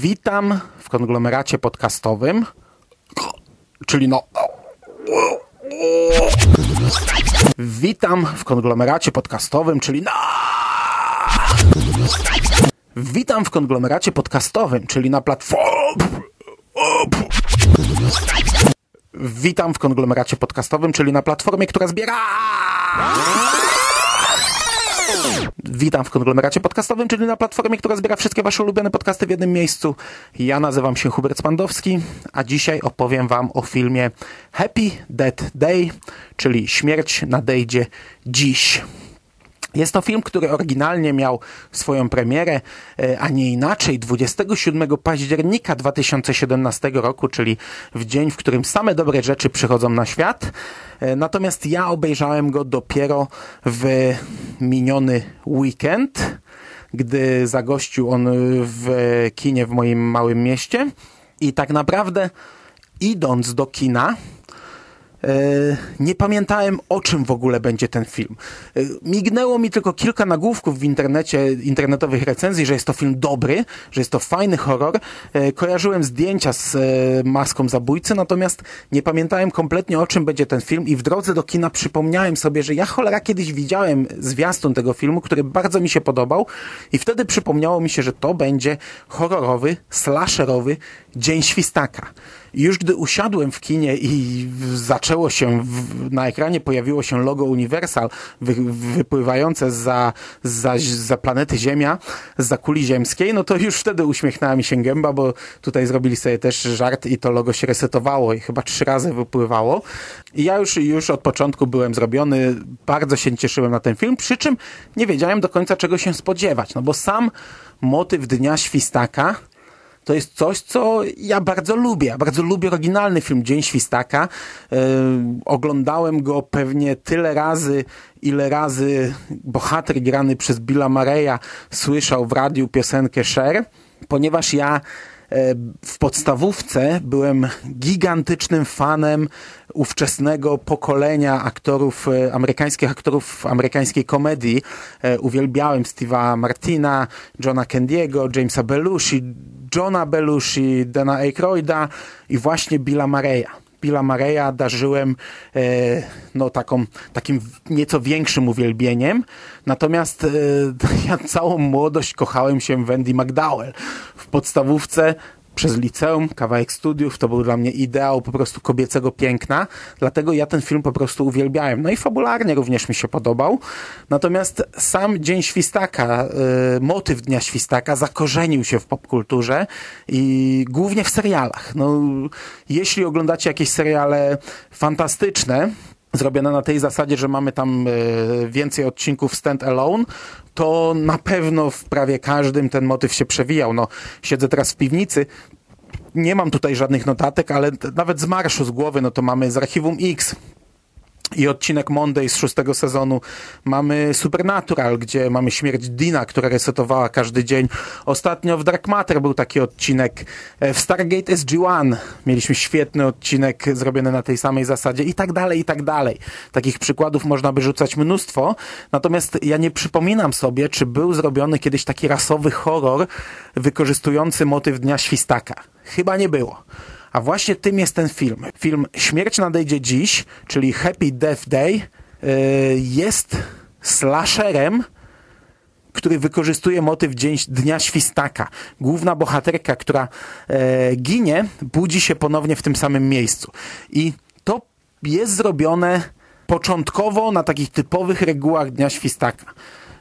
Witam w konglomeracie podcastowym, czyli no. Witam w konglomeracie podcastowym, czyli na. Witam w konglomeracie podcastowym, czyli na platformie. Witam w konglomeracie podcastowym, czyli na platformie, która zbiera. Witam w konglomeracie podcastowym, czyli na platformie, która zbiera wszystkie wasze ulubione podcasty w jednym miejscu. Ja nazywam się Hubert Spandowski, a dzisiaj opowiem wam o filmie Happy Death Day, czyli Śmierć nadejdzie dziś. Jest to film, który oryginalnie miał swoją premierę, e, a nie inaczej, 27 października 2017 roku, czyli w dzień, w którym same dobre rzeczy przychodzą na świat. E, Natomiast ja obejrzałem go dopiero w miniony weekend, gdy zagościł on w kinie w moim małym mieście. I tak naprawdę, idąc do kina, nie pamiętałem o czym w ogóle będzie ten film. E, Mignęło mi tylko kilka nagłówków w internecie, internetowych recenzji, że jest to film dobry, że jest to fajny horror. E, Kojarzyłem zdjęcia z e, maską zabójcy, natomiast nie pamiętałem kompletnie o czym będzie ten film i w drodze do kina przypomniałem sobie, że ja cholera kiedyś widziałem zwiastun tego filmu, który bardzo mi się podobał i wtedy przypomniało mi się, że to będzie horrorowy, slasherowy Dzień Świstaka. Już gdy usiadłem w kinie i zaczęło się, w, na ekranie pojawiło się logo Universal wy, wypływające za, za, za planety Ziemia, za kuli ziemskiej, no to już wtedy uśmiechnęła mi się gęba, bo tutaj zrobili sobie też żart i to logo się resetowało i chyba trzy razy wypływało. I ja już, już od początku byłem zrobiony, bardzo się cieszyłem na ten film, przy czym nie wiedziałem do końca czego się spodziewać, no bo sam motyw Dnia Świstaka to jest coś, co ja bardzo lubię. Ja bardzo lubię oryginalny film Dzień Świstaka. Yy, oglądałem go pewnie tyle razy, ile razy bohater grany przez Billa Mareya słyszał w radiu piosenkę Cher, ponieważ ja e, w podstawówce byłem gigantycznym fanem ówczesnego pokolenia aktorów, e, amerykańskich aktorów amerykańskiej komedii. E, Uwielbiałem Steve'a Martina, Johna Candiego, Jamesa Belushi, Johna Belushi, Dana Aykroyda i właśnie Billa Mareya. Billa Mareya darzyłem e, no, taką, takim nieco większym uwielbieniem. Natomiast e, ja całą młodość kochałem się w Wendy McDowell. W podstawówce przez liceum, kawałek studiów, to był dla mnie ideał po prostu kobiecego piękna, dlatego ja ten film po prostu uwielbiałem. No i fabularnie również mi się podobał. Natomiast sam Dzień Świstaka, y, motyw Dnia Świstaka zakorzenił się w popkulturze i głównie w serialach. No, jeśli oglądacie jakieś seriale fantastyczne, zrobione na tej zasadzie, że mamy tam e, więcej odcinków stand alone, to na pewno w prawie każdym ten motyw się przewijał. No, siedzę teraz w piwnicy, nie mam tutaj żadnych notatek, ale nawet z marszu z głowy, no to mamy z Archiwum X i odcinek Monday z szóstego sezonu. Mamy Supernatural, gdzie mamy śmierć Dina, która resetowała każdy dzień. Ostatnio w Dark Matter był taki odcinek. E, W Stargate SG-1 mieliśmy świetny odcinek zrobiony na tej samej zasadzie i tak dalej, i tak dalej. Takich przykładów można by rzucać mnóstwo. Natomiast ja nie przypominam sobie, czy był zrobiony kiedyś taki rasowy horror wykorzystujący motyw Dnia Świstaka. Chyba nie było. A właśnie tym jest ten film. Film Śmierć nadejdzie dziś, czyli Happy Death Day, yy, jest slasherem, który wykorzystuje motyw dzień, Dnia Świstaka. Główna bohaterka, która e, ginie, budzi się ponownie w tym samym miejscu. I to jest zrobione początkowo na takich typowych regułach Dnia Świstaka.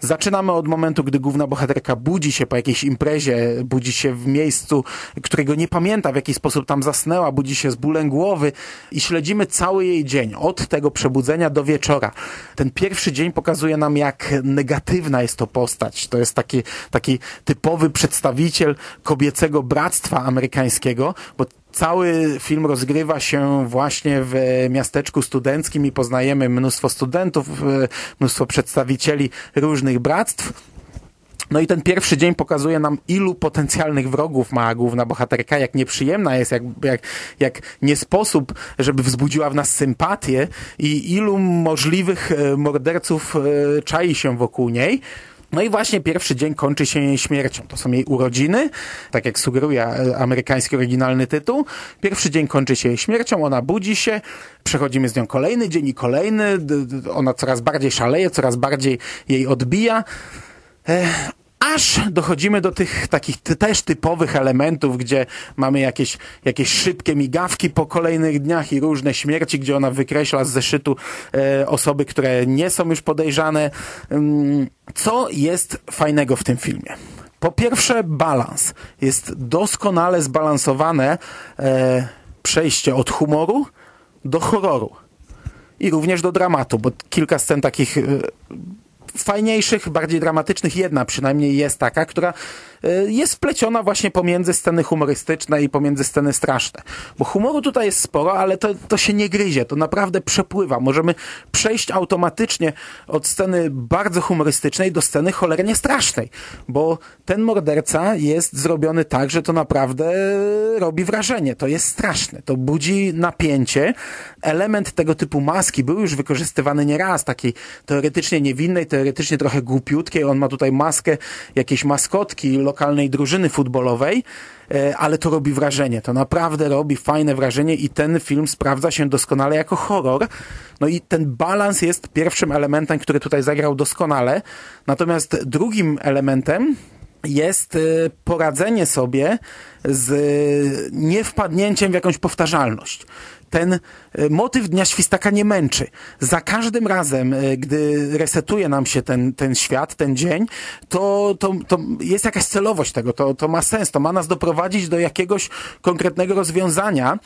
Zaczynamy od momentu, gdy główna bohaterka budzi się po jakiejś imprezie, budzi się w miejscu, którego nie pamięta, w jaki sposób tam zasnęła, budzi się z bólem głowy i śledzimy cały jej dzień, od tego przebudzenia do wieczora. Ten pierwszy dzień pokazuje nam, jak negatywna jest to postać. To jest taki, taki typowy przedstawiciel kobiecego bractwa amerykańskiego, bo Cały film rozgrywa się właśnie w miasteczku studenckim i poznajemy mnóstwo studentów, e, mnóstwo przedstawicieli różnych bractw. No i ten pierwszy dzień pokazuje nam, ilu potencjalnych wrogów ma główna bohaterka, jak nieprzyjemna jest, jak, jak, jak nie sposób, żeby wzbudziła w nas sympatię i ilu możliwych e, morderców e, czai się wokół niej. No i właśnie pierwszy dzień kończy się jej śmiercią. To są jej urodziny, tak jak sugeruje amerykański oryginalny tytuł. Pierwszy dzień kończy się jej śmiercią, ona budzi się, przechodzimy z nią kolejny dzień i kolejny, ona coraz bardziej szaleje, coraz bardziej jej odbija. Aż dochodzimy do tych takich też typowych elementów, gdzie mamy jakieś, jakieś szybkie migawki po kolejnych dniach i różne śmierci, gdzie ona wykreśla z zeszytu e, osoby, które nie są już podejrzane. Mm, co jest fajnego w tym filmie? Po pierwsze, balans. Jest doskonale zbalansowane e, przejście od humoru do horroru. I również do dramatu, bo kilka scen takich e, fajniejszych, bardziej dramatycznych. Jedna przynajmniej jest taka, która jest wpleciona właśnie pomiędzy sceny humorystyczne i pomiędzy sceny straszne. Bo humoru tutaj jest sporo, ale to, to się nie gryzie, to naprawdę przepływa. Możemy przejść automatycznie od sceny bardzo humorystycznej do sceny cholernie strasznej, bo ten morderca jest zrobiony tak, że to naprawdę robi wrażenie. To jest straszne, to budzi napięcie. Element tego typu maski był już wykorzystywany nieraz, takiej teoretycznie niewinnej, teoretycznie teoretycznie trochę głupiutkiej. On ma tutaj maskę jakiejś maskotki lokalnej drużyny futbolowej, e, ale to robi wrażenie. To naprawdę robi fajne wrażenie i ten film sprawdza się doskonale jako horror. No i ten balans jest pierwszym elementem, który tutaj zagrał doskonale. Natomiast drugim elementem jest e, poradzenie sobie z niewpadnięciem w jakąś powtarzalność ten e, motyw Dnia Świstaka nie męczy. Za każdym razem, e, gdy resetuje nam się ten, ten świat, ten dzień, to, to, to jest jakaś celowość tego, to, to ma sens, to ma nas doprowadzić do jakiegoś konkretnego rozwiązania.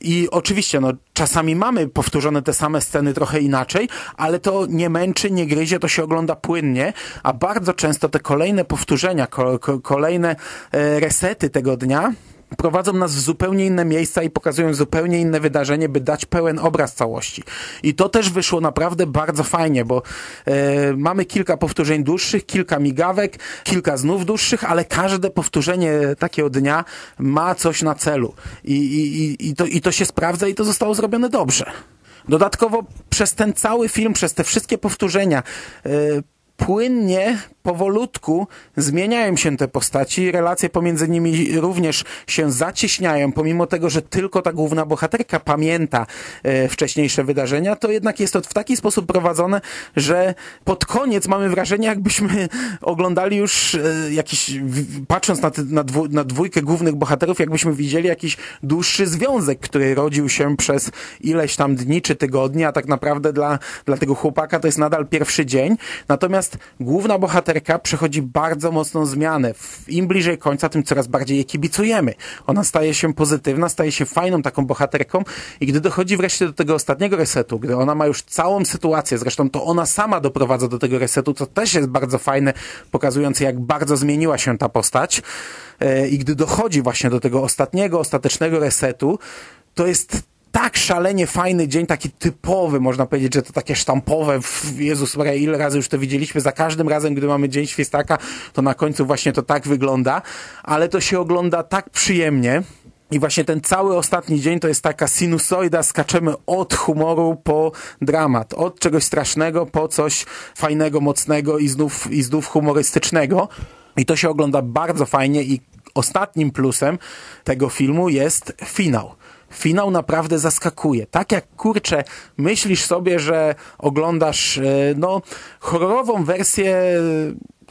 I oczywiście, no, czasami mamy powtórzone te same sceny trochę inaczej, ale to nie męczy, nie gryzie, to się ogląda płynnie, a bardzo często te kolejne powtórzenia, ko, ko, kolejne e, resety tego dnia prowadzą nas w zupełnie inne miejsca i pokazują zupełnie inne wydarzenie, by dać pełen obraz całości. I to też wyszło naprawdę bardzo fajnie, bo e, mamy kilka powtórzeń dłuższych, kilka migawek, kilka znów dłuższych, ale każde powtórzenie takiego dnia ma coś na celu. I, i, i, to, i to się sprawdza i to zostało zrobione dobrze. Dodatkowo przez ten cały film, przez te wszystkie powtórzenia, e, płynnie powolutku zmieniają się te postaci, relacje pomiędzy nimi również się zacieśniają, pomimo tego, że tylko ta główna bohaterka pamięta e, wcześniejsze wydarzenia, to jednak jest to w taki sposób prowadzone, że pod koniec mamy wrażenie, jakbyśmy oglądali już e, jakiś, patrząc na, na, dwu, na dwójkę głównych bohaterów, jakbyśmy widzieli jakiś dłuższy związek, który rodził się przez ileś tam dni czy tygodni, a tak naprawdę dla, dla tego chłopaka to jest nadal pierwszy dzień. Natomiast główna bohaterka bohaterka przechodzi bardzo mocną zmianę. Im bliżej końca, tym coraz bardziej jej kibicujemy. Ona staje się pozytywna, staje się fajną taką bohaterką i gdy dochodzi wreszcie do tego ostatniego resetu, gdy ona ma już całą sytuację, zresztą to ona sama doprowadza do tego resetu, co też jest bardzo fajne, pokazujące jak bardzo zmieniła się ta postać e, i gdy dochodzi właśnie do tego ostatniego, ostatecznego resetu, to jest tak szalenie fajny dzień, taki typowy, można powiedzieć, że to takie sztampowe, Jezus Maria, ile razy już to widzieliśmy, za każdym razem, gdy mamy Dzień Świstaka, to na końcu właśnie to tak wygląda, ale to się ogląda tak przyjemnie, i właśnie ten cały ostatni dzień to jest taka sinusoida, skaczemy od humoru po dramat, od czegoś strasznego po coś fajnego, mocnego i znów, i znów humorystycznego. I to się ogląda bardzo fajnie i ostatnim plusem tego filmu jest finał finał naprawdę zaskakuje. Tak jak kurczę, myślisz sobie, że oglądasz e, no, horrorową wersję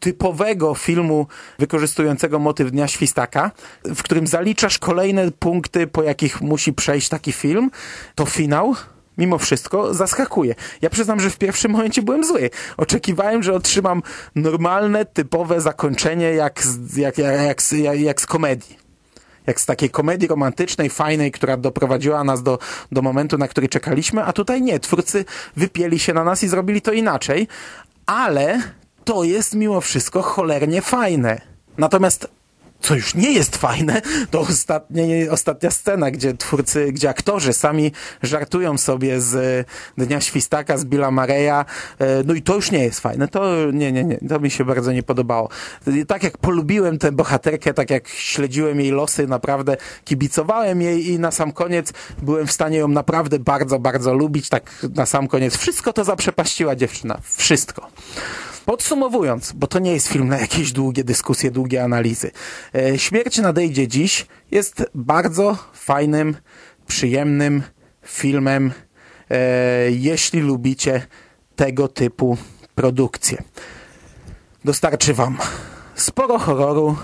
typowego filmu wykorzystującego motyw Dnia Świstaka, w którym zaliczasz kolejne punkty, po jakich musi przejść taki film, to finał mimo wszystko zaskakuje. Ja przyznam, że w pierwszym momencie byłem zły. Oczekiwałem, że otrzymam normalne, typowe zakończenie jak z, jak, jak, jak, jak z komedii. Jak z takiej komedii romantycznej, fajnej, która doprowadziła nas do, do momentu, na który czekaliśmy, a tutaj nie. Twórcy wypieli się na nas i zrobili to inaczej, ale to jest mimo wszystko cholernie fajne. Natomiast co już nie jest fajne, to ostatnie, ostatnia scena, gdzie twórcy, gdzie aktorzy sami żartują sobie z e, Dnia Świstaka, z Billa Mareya, e, no i to już nie jest fajne, to nie, nie, nie, to mi się bardzo nie podobało. I Tak jak polubiłem tę bohaterkę, tak jak śledziłem jej losy, naprawdę kibicowałem jej i na sam koniec byłem w stanie ją naprawdę bardzo, bardzo lubić, tak na sam koniec. Wszystko to zaprzepaściła dziewczyna, wszystko. Podsumowując, bo to nie jest film na jakieś długie dyskusje, długie analizy. E, Śmierć nadejdzie dziś jest bardzo fajnym, przyjemnym filmem, e, jeśli lubicie tego typu produkcje. Dostarczy wam sporo horroru,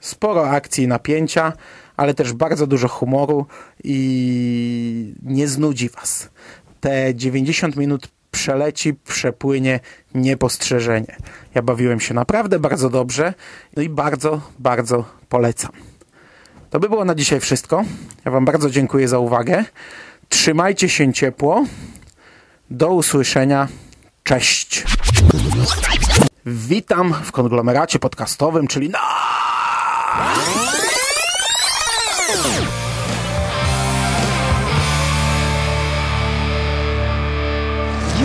sporo akcji i napięcia, ale też bardzo dużo humoru i nie znudzi was. Te 90 minut przeleci, przepłynie niepostrzeżenie. Ja bawiłem się naprawdę bardzo dobrze, no i bardzo, bardzo polecam. To by było na dzisiaj wszystko. Ja wam bardzo dziękuję za uwagę. Trzymajcie się ciepło. Do usłyszenia. Cześć. Witam w konglomeracie podcastowym, czyli na